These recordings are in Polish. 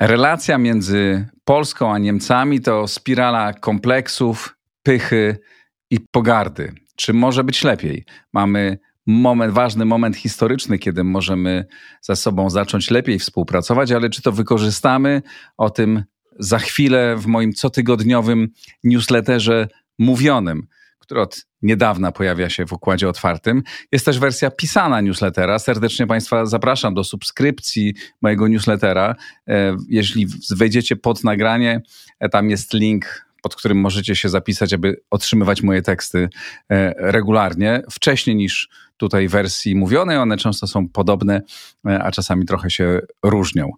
Relacja między Polską a Niemcami to spirala kompleksów, pychy i pogardy. Czy może być lepiej? Mamy moment, ważny moment historyczny, kiedy możemy ze sobą zacząć lepiej współpracować, ale czy to wykorzystamy? O tym za chwilę w moim cotygodniowym newsletterze mówionym który od niedawna pojawia się w układzie otwartym. Jest też wersja pisana newslettera. Serdecznie Państwa zapraszam do subskrypcji mojego newslettera. E, jeśli wejdziecie pod nagranie, e, tam jest link pod którym możecie się zapisać, aby otrzymywać moje teksty e, regularnie, wcześniej niż tutaj wersji mówionej. One często są podobne, a czasami trochę się różnią.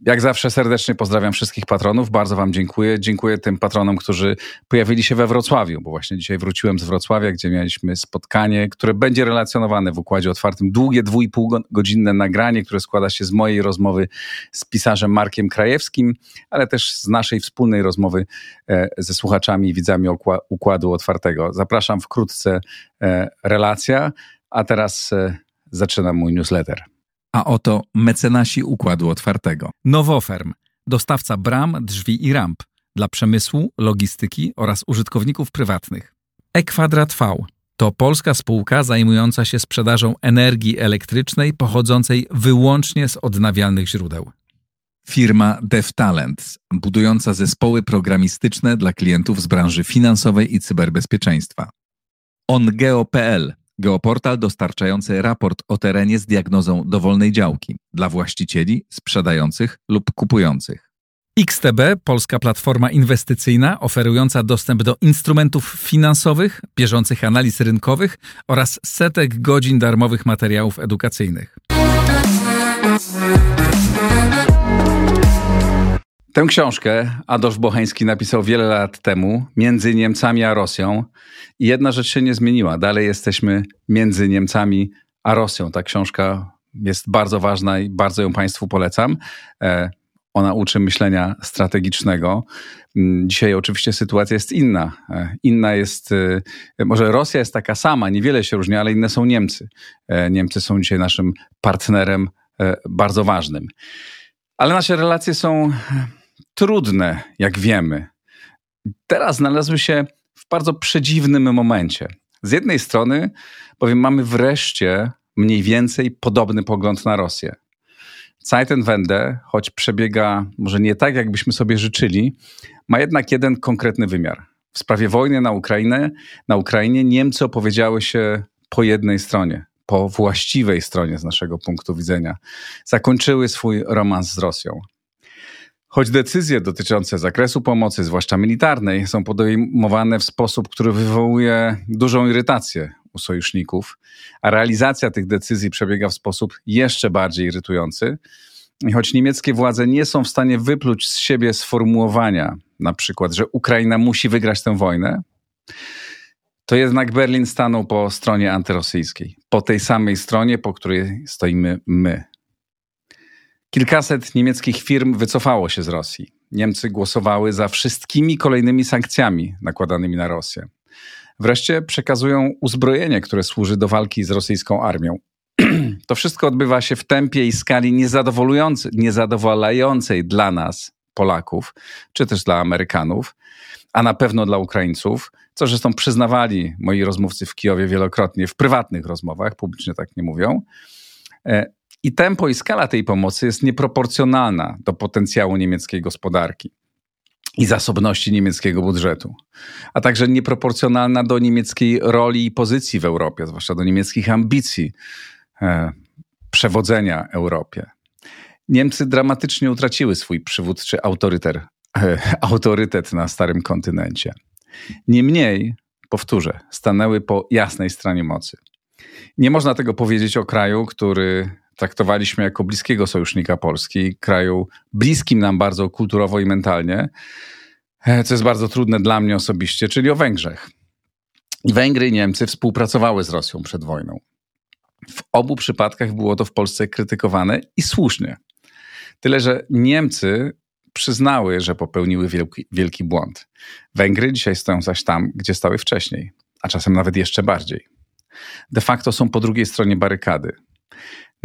Jak zawsze serdecznie pozdrawiam wszystkich patronów. Bardzo Wam dziękuję. Dziękuję tym patronom, którzy pojawili się we Wrocławiu, bo właśnie dzisiaj wróciłem z Wrocławia, gdzie mieliśmy spotkanie, które będzie relacjonowane w układzie otwartym. Długie, dwu i pół godzinne nagranie, które składa się z mojej rozmowy z pisarzem Markiem Krajewskim, ale też z naszej wspólnej rozmowy e, ze słuchaczami i widzami układu otwartego. Zapraszam wkrótce e, relacja, a teraz e, zaczynam mój newsletter. A oto mecenasi Układu Otwartego. Nowoferm, dostawca bram, drzwi i ramp dla przemysłu, logistyki oraz użytkowników prywatnych. E-Kwadrat V to polska spółka zajmująca się sprzedażą energii elektrycznej pochodzącej wyłącznie z odnawialnych źródeł. Firma DevTalent, budująca zespoły programistyczne dla klientów z branży finansowej i cyberbezpieczeństwa. OnGeo.pl Geoportal dostarczający raport o terenie z diagnozą dowolnej działki dla właścicieli, sprzedających lub kupujących. XTB, polska platforma inwestycyjna oferująca dostęp do instrumentów finansowych, bieżących analiz rynkowych oraz setek godzin darmowych materiałów edukacyjnych. Tę książkę Adolf Bocheński napisał wiele lat temu, między Niemcami a Rosją. I jedna rzecz się nie zmieniła. Dalej jesteśmy między Niemcami a Rosją. Ta książka jest bardzo ważna i bardzo ją Państwu polecam. E, ona uczy myślenia strategicznego. Mm, dzisiaj oczywiście sytuacja jest inna. E, inna jest, e, może Rosja jest taka sama, niewiele się różni, ale inne są Niemcy. Niemcy są dzisiaj naszym partnerem bardzo ważnym. Ale nasze relacje są trudne, jak wiemy. Teraz znalazły się w bardzo przedziwnym momencie. Z jednej strony, bowiem mamy wreszcie mniej więcej podobny pogląd na Rosję. Zeitenwende, choć przebiega może nie tak, jakbyśmy sobie życzyli, ma jednak jeden konkretny wymiar. W sprawie wojny na Ukrainę, na Ukrainie Niemcy opowiedziały się po jednej stronie, po właściwej stronie z naszego punktu widzenia. Zakończyły swój romans z Rosją. Choć decyzje dotyczące zakresu pomocy, zwłaszcza militarnej, są podejmowane w sposób, który wywołuje dużą irytację u sojuszników, a realizacja tych decyzji przebiega w sposób jeszcze bardziej irytujący, i choć niemieckie władze nie są w stanie wypluć z siebie sformułowania, na przykład, że Ukraina musi wygrać tę wojnę, to jednak Berlin stanął po stronie antyrosyjskiej, po tej samej stronie, po której stoimy my, Kilkaset niemieckich firm wycofało się z Rosji. Niemcy głosowały za wszystkimi kolejnymi sankcjami nakładanymi na Rosję. Wreszcie przekazują uzbrojenie, które służy do walki z rosyjską armią. to wszystko odbywa się w tempie i skali niezadowalającej dla nas, Polaków, czy też dla Amerykanów, a na pewno dla Ukraińców, co zresztą przyznawali moi rozmówcy w Kijowie wielokrotnie w prywatnych rozmowach, publicznie tak nie mówią. I tempo i skala tej pomocy jest nieproporcjonalna do potencjału niemieckiej gospodarki i zasobności niemieckiego budżetu, a także nieproporcjonalna do niemieckiej roli i pozycji w Europie, zwłaszcza do niemieckich ambicji e, przewodzenia Europie. Niemcy dramatycznie utraciły swój przywódczy autorytet, e, autorytet na starym kontynencie. Niemniej, powtórzę, stanęły po jasnej stronie mocy. Nie można tego powiedzieć o kraju, który traktowaliśmy jako bliskiego sojusznika Polski, kraju bliskim nam bardzo kulturowo i mentalnie, e, co jest bardzo trudne dla mnie osobiście, czyli o Węgrzech. Węgry i Niemcy współpracowały z Rosją przed wojną. W obu przypadkach było to w Polsce krytykowane i słusznie. Tyle, że Niemcy przyznały, że popełniły wielki, wielki błąd. Węgry dzisiaj stoją zaś tam, gdzie stały wcześniej, a czasem nawet jeszcze bardziej. De facto są po drugiej stronie barykady.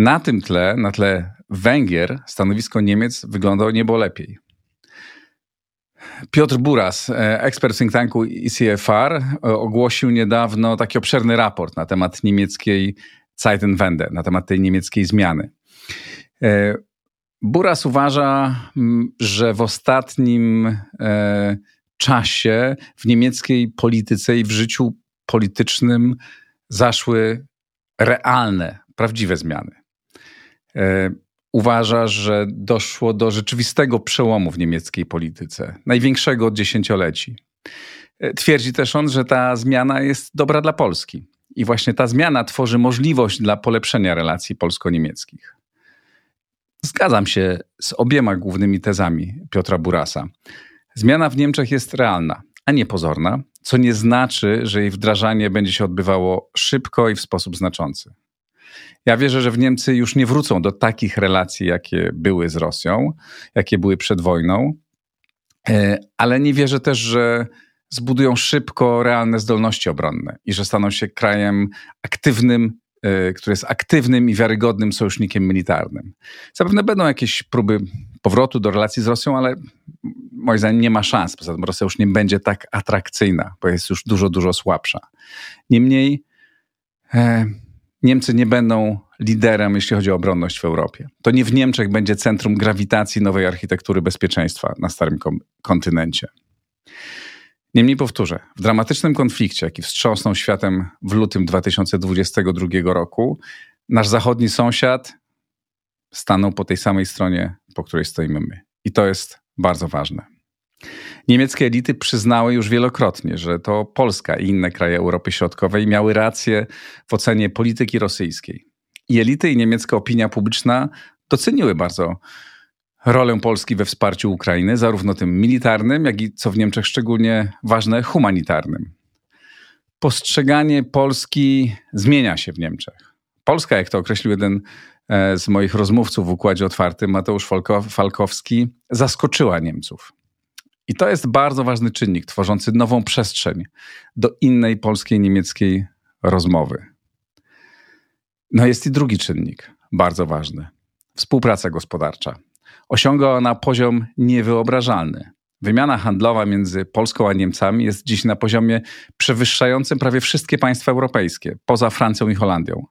Na tym tle, na tle Węgier, stanowisko Niemiec wygląda niebo lepiej. Piotr Buras, e, ekspert think tanku ICFR, e, ogłosił niedawno taki obszerny raport na temat niemieckiej Zeitenwende, na temat tej niemieckiej zmiany. E, Buras uważa, że w ostatnim czasie w niemieckiej polityce i w życiu politycznym zaszły realne, prawdziwe zmiany uważa, że doszło do rzeczywistego przełomu w niemieckiej polityce, największego od dziesięcioleci. E, twierdzi też on, że ta zmiana jest dobra dla Polski. I właśnie ta zmiana tworzy możliwość dla polepszenia relacji polsko-niemieckich. Zgadzam się z obiema głównymi tezami Piotra Burasa. Zmiana w Niemczech jest realna, a nie pozorna, co nie znaczy, że jej wdrażanie będzie się odbywało szybko i w sposób znaczący. Ja wierzę, że w Niemcy już nie wrócą do takich relacji, jakie były z Rosją, jakie były przed wojną, e, ale nie wierzę też, że zbudują szybko realne zdolności obronne i że staną się krajem aktywnym, e, który jest aktywnym i wiarygodnym sojusznikiem militarnym. Zapewne będą jakieś próby powrotu do relacji z Rosją, ale moim zdaniem nie ma szans. Poza tym Rosja już nie będzie tak atrakcyjna, bo jest już dużo, dużo słabsza. Niemniej e, Niemcy nie będą liderem, jeśli chodzi o obronność w Europie. To nie w Niemczech będzie centrum grawitacji nowej architektury bezpieczeństwa na starym kontynencie. Niemniej powtórzę, w dramatycznym konflikcie, jaki wstrząsnął światem w lutym 2022 roku, nasz zachodni sąsiad stanął po tej samej stronie, po której stoimy my. I to jest bardzo ważne. Niemieckie elity przyznały już wielokrotnie, że to Polska i inne kraje Europy Środkowej miały rację w ocenie polityki rosyjskiej. I elity i niemiecka opinia publiczna doceniły bardzo rolę Polski we wsparciu Ukrainy, zarówno tym militarnym, jak i co w Niemczech szczególnie ważne, humanitarnym. Postrzeganie Polski zmienia się w Niemczech. Polska, jak to określił jeden e, z moich rozmówców w Układzie Otwartym, Mateusz Falkowski, zaskoczyła Niemców. I to jest bardzo ważny czynnik, tworzący nową przestrzeń do innej polskiej, niemieckiej rozmowy. No jest i drugi czynnik, bardzo ważny. Współpraca gospodarcza. Osiąga ona poziom niewyobrażalny. Wymiana handlowa między Polską a Niemcami jest dziś na poziomie przewyższającym prawie wszystkie państwa europejskie, poza Francją i Holandią.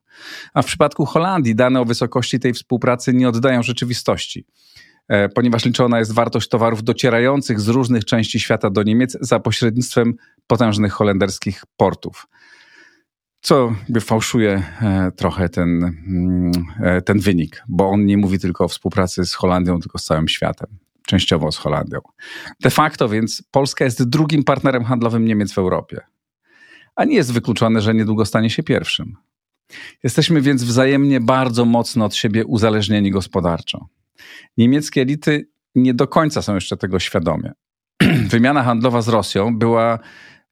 A w przypadku Holandii dane o wysokości tej współpracy nie oddają rzeczywistości. E, ponieważ liczona jest wartość towarów docierających z różnych części świata do Niemiec za pośrednictwem potężnych holenderskich portów. Co fałszuje e, trochę ten, mm, e, ten wynik, bo on nie mówi tylko o współpracy z Holandią, tylko z całym światem częściowo z Holandią. De facto więc Polska jest drugim partnerem handlowym Niemiec w Europie. A nie jest wykluczone, że niedługo stanie się pierwszym. Jesteśmy więc wzajemnie bardzo mocno od siebie uzależnieni gospodarczo. Niemieckie elity nie do końca są jeszcze tego świadome. Wymiana handlowa z Rosją była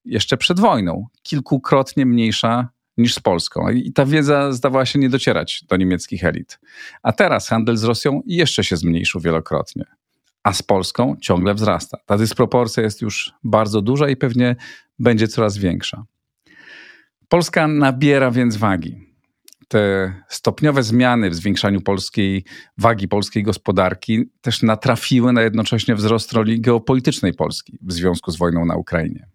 jeszcze przed wojną kilkukrotnie mniejsza niż z Polską. I ta wiedza zdawała się nie docierać do niemieckich elit. A teraz handel z Rosją jeszcze się zmniejszył wielokrotnie, a z Polską ciągle wzrasta. Ta dysproporcja jest już bardzo duża i pewnie będzie coraz większa. Polska nabiera więc wagi te stopniowe zmiany w zwiększaniu polskiej wagi polskiej gospodarki też natrafiły na jednocześnie wzrost roli geopolitycznej Polski w związku z wojną na Ukrainie.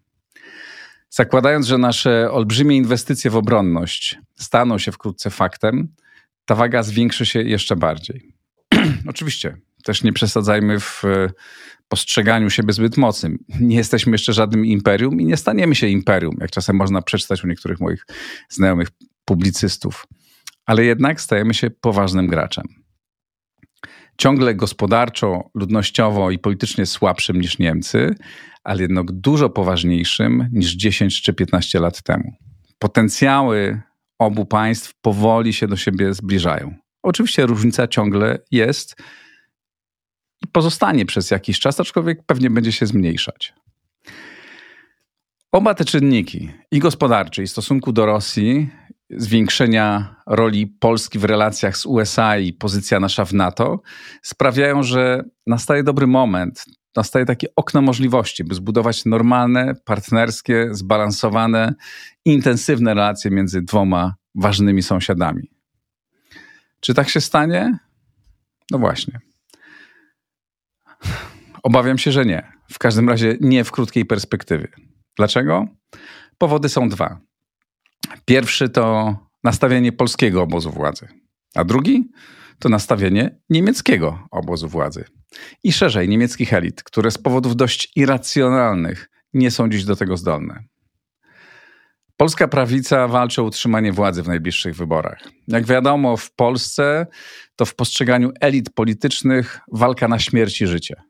Zakładając, że nasze olbrzymie inwestycje w obronność staną się wkrótce faktem, ta waga zwiększy się jeszcze bardziej. Oczywiście, też nie przesadzajmy w postrzeganiu siebie zbyt mocnym. Nie jesteśmy jeszcze żadnym imperium i nie staniemy się imperium, jak czasem można przeczytać u niektórych moich znajomych publicystów ale jednak stajemy się poważnym graczem. Ciągle gospodarczo, ludnościowo i politycznie słabszym niż Niemcy, ale jednak dużo poważniejszym niż 10 czy 15 lat temu. Potencjały obu państw powoli się do siebie zbliżają. Oczywiście różnica ciągle jest i pozostanie przez jakiś czas, aczkolwiek pewnie będzie się zmniejszać. Oba te czynniki, i gospodarcze, i stosunku do Rosji, zwiększenia roli Polski w relacjach z USA i pozycja nasza w NATO sprawiają, że nastaje dobry moment, nastaje takie okno możliwości, by zbudować normalne, partnerskie, zbalansowane, intensywne relacje między dwoma ważnymi sąsiadami. Czy tak się stanie? No właśnie. Obawiam się, że nie. W każdym razie nie w krótkiej perspektywie. Dlaczego? Powody są dwa. Pierwszy to nastawienie polskiego obozu władzy, a drugi to nastawienie niemieckiego obozu władzy. I szerzej niemieckich elit, które z powodów dość irracjonalnych nie są dziś do tego zdolne. Polska prawica walczy o utrzymanie władzy w najbliższych wyborach. Jak wiadomo, w Polsce to w postrzeganiu elit politycznych walka na śmierć i życie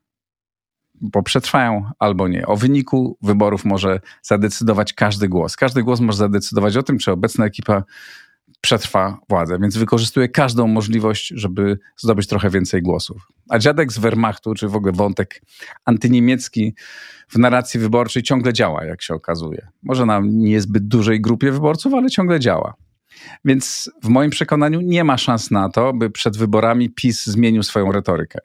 bo przetrwają albo nie. O wyniku wyborów może zadecydować każdy głos. Każdy głos może zadecydować o tym, czy obecna ekipa przetrwa władzę, więc wykorzystuje każdą możliwość, żeby zdobyć trochę więcej głosów. A dziadek z Wehrmachtu, czy w ogóle wątek antyniemiecki w narracji wyborczej ciągle działa, jak się okazuje. Może na niezbyt dużej grupie wyborców, ale ciągle działa. Więc w moim przekonaniu nie ma szans na to, by przed wyborami PiS zmienił swoją retorykę.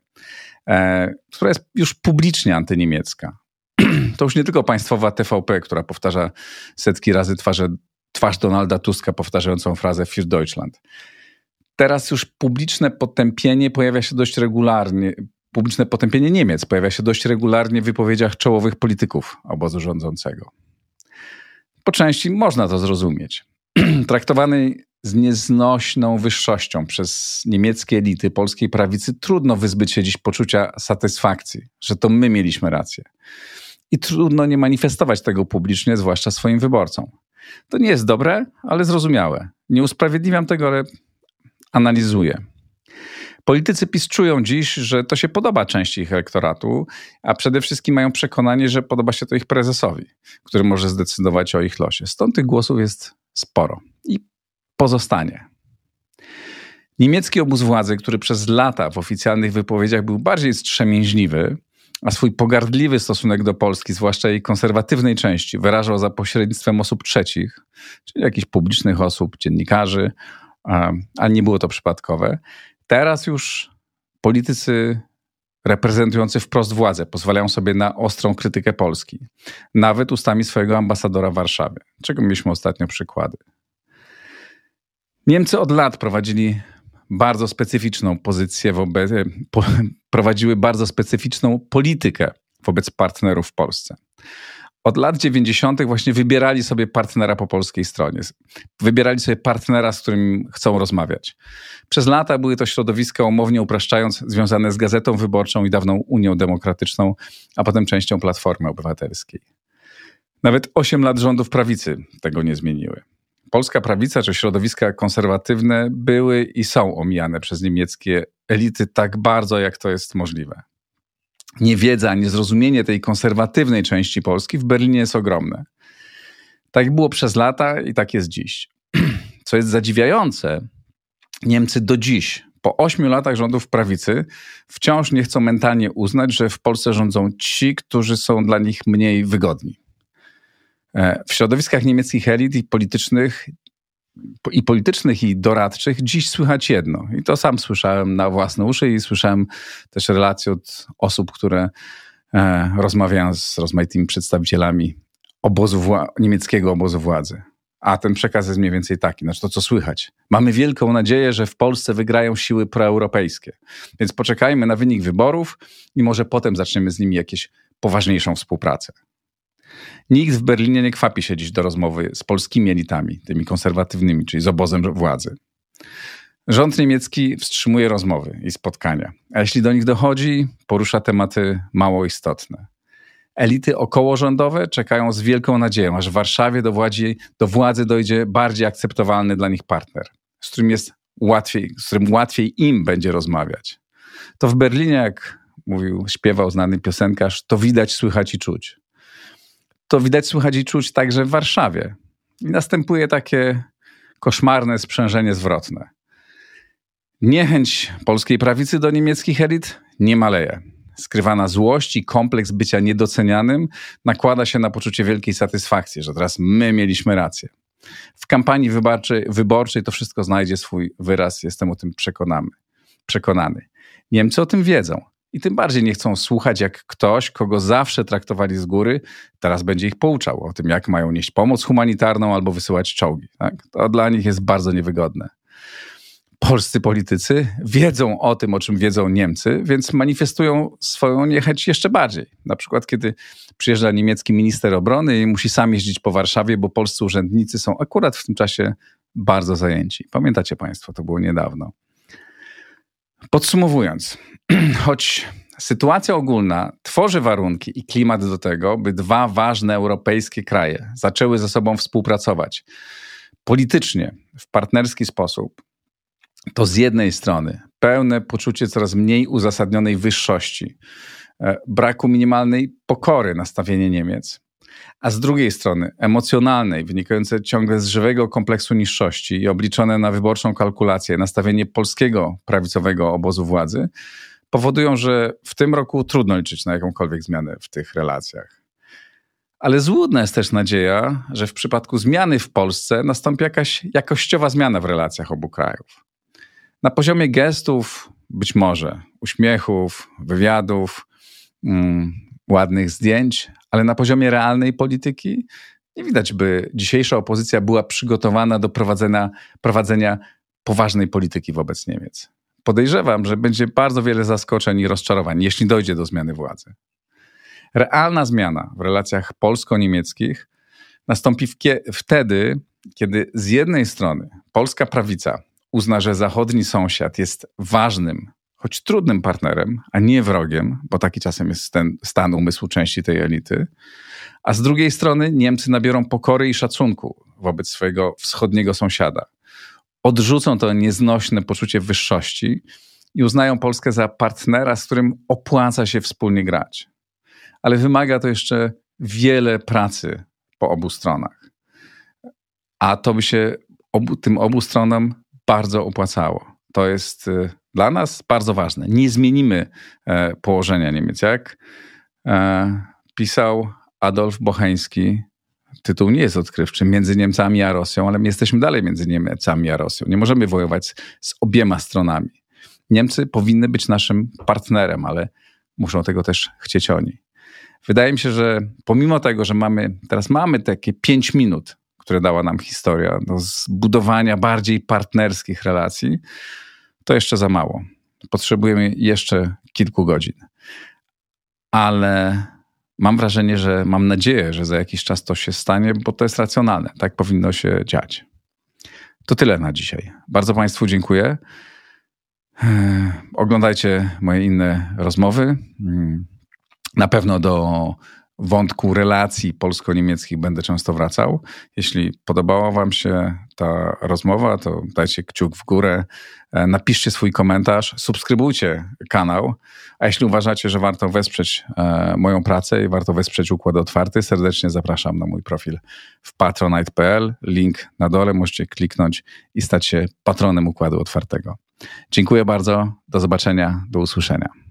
E, która jest już publicznie antyniemiecka. To już nie tylko państwowa TVP, która powtarza setki razy twarze, twarz Donalda Tuska powtarzającą frazę Für Deutschland. Teraz już publiczne potępienie pojawia się dość regularnie, publiczne potępienie Niemiec pojawia się dość regularnie w wypowiedziach czołowych polityków obozu rządzącego. Po części można to zrozumieć. Traktowany z nieznośną wyższością przez niemieckie elity polskiej prawicy trudno wyzbyć się dziś poczucia satysfakcji, że to my mieliśmy rację. I trudno nie manifestować tego publicznie, zwłaszcza swoim wyborcom. To nie jest dobre, ale zrozumiałe. Nie usprawiedliwiam tego, ale analizuję. Politycy PiS czują dziś, że to się podoba części ich elektoratu, a przede wszystkim mają przekonanie, że podoba się to ich prezesowi, który może zdecydować o ich losie. Stąd tych głosów jest sporo. Pozostanie. Niemiecki obóz władzy, który przez lata w oficjalnych wypowiedziach był bardziej strzemięźliwy, a swój pogardliwy stosunek do Polski, zwłaszcza jej konserwatywnej części, wyrażał za pośrednictwem osób trzecich, czyli jakichś publicznych osób, dziennikarzy, ale nie było to przypadkowe. Teraz już politycy reprezentujący wprost władzę pozwalają sobie na ostrą krytykę Polski, nawet ustami swojego ambasadora w Warszawie, czego mieliśmy ostatnio przykłady. Niemcy od lat prowadzili bardzo specyficzną pozycję wobec, po, prowadziły bardzo specyficzną politykę wobec partnerów w Polsce. Od lat 90. właśnie wybierali sobie partnera po polskiej stronie. Wybierali sobie partnera, z którym chcą rozmawiać. Przez lata były to środowiska, umownie upraszczając, związane z Gazetą Wyborczą i dawną Unią Demokratyczną, a potem częścią Platformy Obywatelskiej. Nawet 8 lat rządów prawicy tego nie zmieniły polska prawica czy środowiska konserwatywne były i są omijane przez niemieckie elity tak bardzo, jak to jest możliwe. Niewiedza, niezrozumienie tej konserwatywnej części Polski w Berlinie jest ogromne. Tak było przez lata i tak jest dziś. Co jest zadziwiające, Niemcy do dziś, po ośmiu latach rządów prawicy, wciąż nie chcą mentalnie uznać, że w Polsce rządzą ci, którzy są dla nich mniej wygodni. E, w środowiskach niemieckich elit i politycznych, i politycznych, i doradczych dziś słychać jedno. I to sam słyszałem na własne uszy i słyszałem też relacje od osób, które e, rozmawiają z rozmaitymi przedstawicielami obozu niemieckiego obozu władzy. A ten przekaz jest mniej więcej taki, znaczy to co słychać. Mamy wielką nadzieję, że w Polsce wygrają siły proeuropejskie. Więc poczekajmy na wynik wyborów i może potem zaczniemy z nimi jakieś poważniejszą współpracę. Nikt w Berlinie nie kwapi się dziś do rozmowy z polskimi elitami, tymi konserwatywnymi, czyli z obozem władzy. Rząd niemiecki wstrzymuje rozmowy i spotkania, a jeśli do nich dochodzi, porusza tematy mało istotne. Elity okołorządowe czekają z wielką nadzieją, aż w Warszawie do władzy, do władzy dojdzie bardziej akceptowalny dla nich partner, z którym jest łatwiej, z którym łatwiej im będzie rozmawiać. To w Berlinie, jak mówił, śpiewał znany piosenkarz, to widać, słychać i czuć to widać, słychać i czuć także w Warszawie. I następuje takie koszmarne sprzężenie zwrotne. Niechęć polskiej prawicy do niemieckich elit nie maleje. Skrywana złość i kompleks bycia niedocenianym nakłada się na poczucie wielkiej satysfakcji, że teraz my mieliśmy rację. W kampanii wyborczej, wyborczej to wszystko znajdzie swój wyraz, jestem o tym przekonany. przekonany. Niemcy o tym wiedzą. I tym bardziej nie chcą słuchać, jak ktoś, kogo zawsze traktowali z góry, teraz będzie ich pouczał o tym, jak mają nieść pomoc humanitarną albo wysyłać czołgi. Tak? To dla nich jest bardzo niewygodne. Polscy politycy wiedzą o tym, o czym wiedzą Niemcy, więc manifestują swoją niechęć jeszcze bardziej. Na przykład, kiedy przyjeżdża niemiecki minister obrony i musi sam jeździć po Warszawie, bo polscy urzędnicy są akurat w tym czasie bardzo zajęci. Pamiętacie Państwo, to było niedawno. Podsumowując, choć sytuacja ogólna tworzy warunki i klimat do tego, by dwa ważne europejskie kraje zaczęły ze sobą współpracować politycznie, w partnerski sposób, to z jednej strony pełne poczucie coraz mniej uzasadnionej wyższości, e, braku minimalnej pokory nastawienie Niemiec, a z drugiej strony emocjonalnej, wynikające ciągle z żywego kompleksu niższości i obliczone na wyborczą kalkulację nastawienie polskiego prawicowego obozu władzy, powodują, że w tym roku trudno liczyć na jakąkolwiek zmianę w tych relacjach. Ale złudna jest też nadzieja, że w przypadku zmiany w Polsce nastąpi jakaś jakościowa zmiana w relacjach obu krajów. Na poziomie gestów, być może uśmiechów, wywiadów, mm, ładnych zdjęć, ale na poziomie realnej polityki nie widać, by dzisiejsza opozycja była przygotowana do prowadzenia, prowadzenia poważnej polityki wobec Niemiec. Podejrzewam, że będzie bardzo wiele zaskoczeń i rozczarowań, jeśli dojdzie do zmiany władzy. Realna zmiana w relacjach polsko-niemieckich nastąpi wtedy, kiedy z jednej strony polska prawica uzna, że zachodni sąsiad jest ważnym, choć trudnym partnerem, a nie wrogiem, bo taki czasem jest ten stan umysłu części tej elity, a z drugiej strony Niemcy nabiorą pokory i szacunku wobec swojego wschodniego sąsiada. Odrzucą to nieznośne poczucie wyższości i uznają Polskę za partnera, z którym opłaca się wspólnie grać. Ale wymaga to jeszcze wiele pracy po obu stronach. A to by się obu, tym obu stronom bardzo opłacało. To jest y, dla nas bardzo ważne. Nie zmienimy e, położenia Niemiec. Jak e, pisał Adolf Bocheński, tytuł nie jest odkrywczy, między Niemcami a Rosją, ale my jesteśmy dalej między Niemcami a Rosją. Nie możemy wojować z obiema stronami. Niemcy powinny być naszym partnerem, ale muszą tego też chcieć oni. Wydaje mi się, że pomimo tego, że mamy, teraz mamy takie pięć minut które dała nam historia, do zbudowania bardziej partnerskich relacji, to jeszcze za mało. Potrzebujemy jeszcze kilku godzin. Ale mam wrażenie, że mam nadzieję, że za jakiś czas to się stanie, bo to jest racjonalne. Tak powinno się dziać. To tyle na dzisiaj. Bardzo Państwu dziękuję. Oglądajcie moje inne rozmowy. Na pewno do wątku relacji polsko-niemieckich będę często wracał. Jeśli podobała Wam się ta rozmowa, to dajcie kciuk w górę, e, napiszcie swój komentarz, subskrybujcie kanał, a jeśli uważacie, że warto wesprzeć e, moją pracę i warto wesprzeć Układ Otwarty, serdecznie zapraszam na mój profil w patronite.pl. Link na dole możecie kliknąć i stać się patronem Układu Otwartego. Dziękuję bardzo, do zobaczenia, do usłyszenia.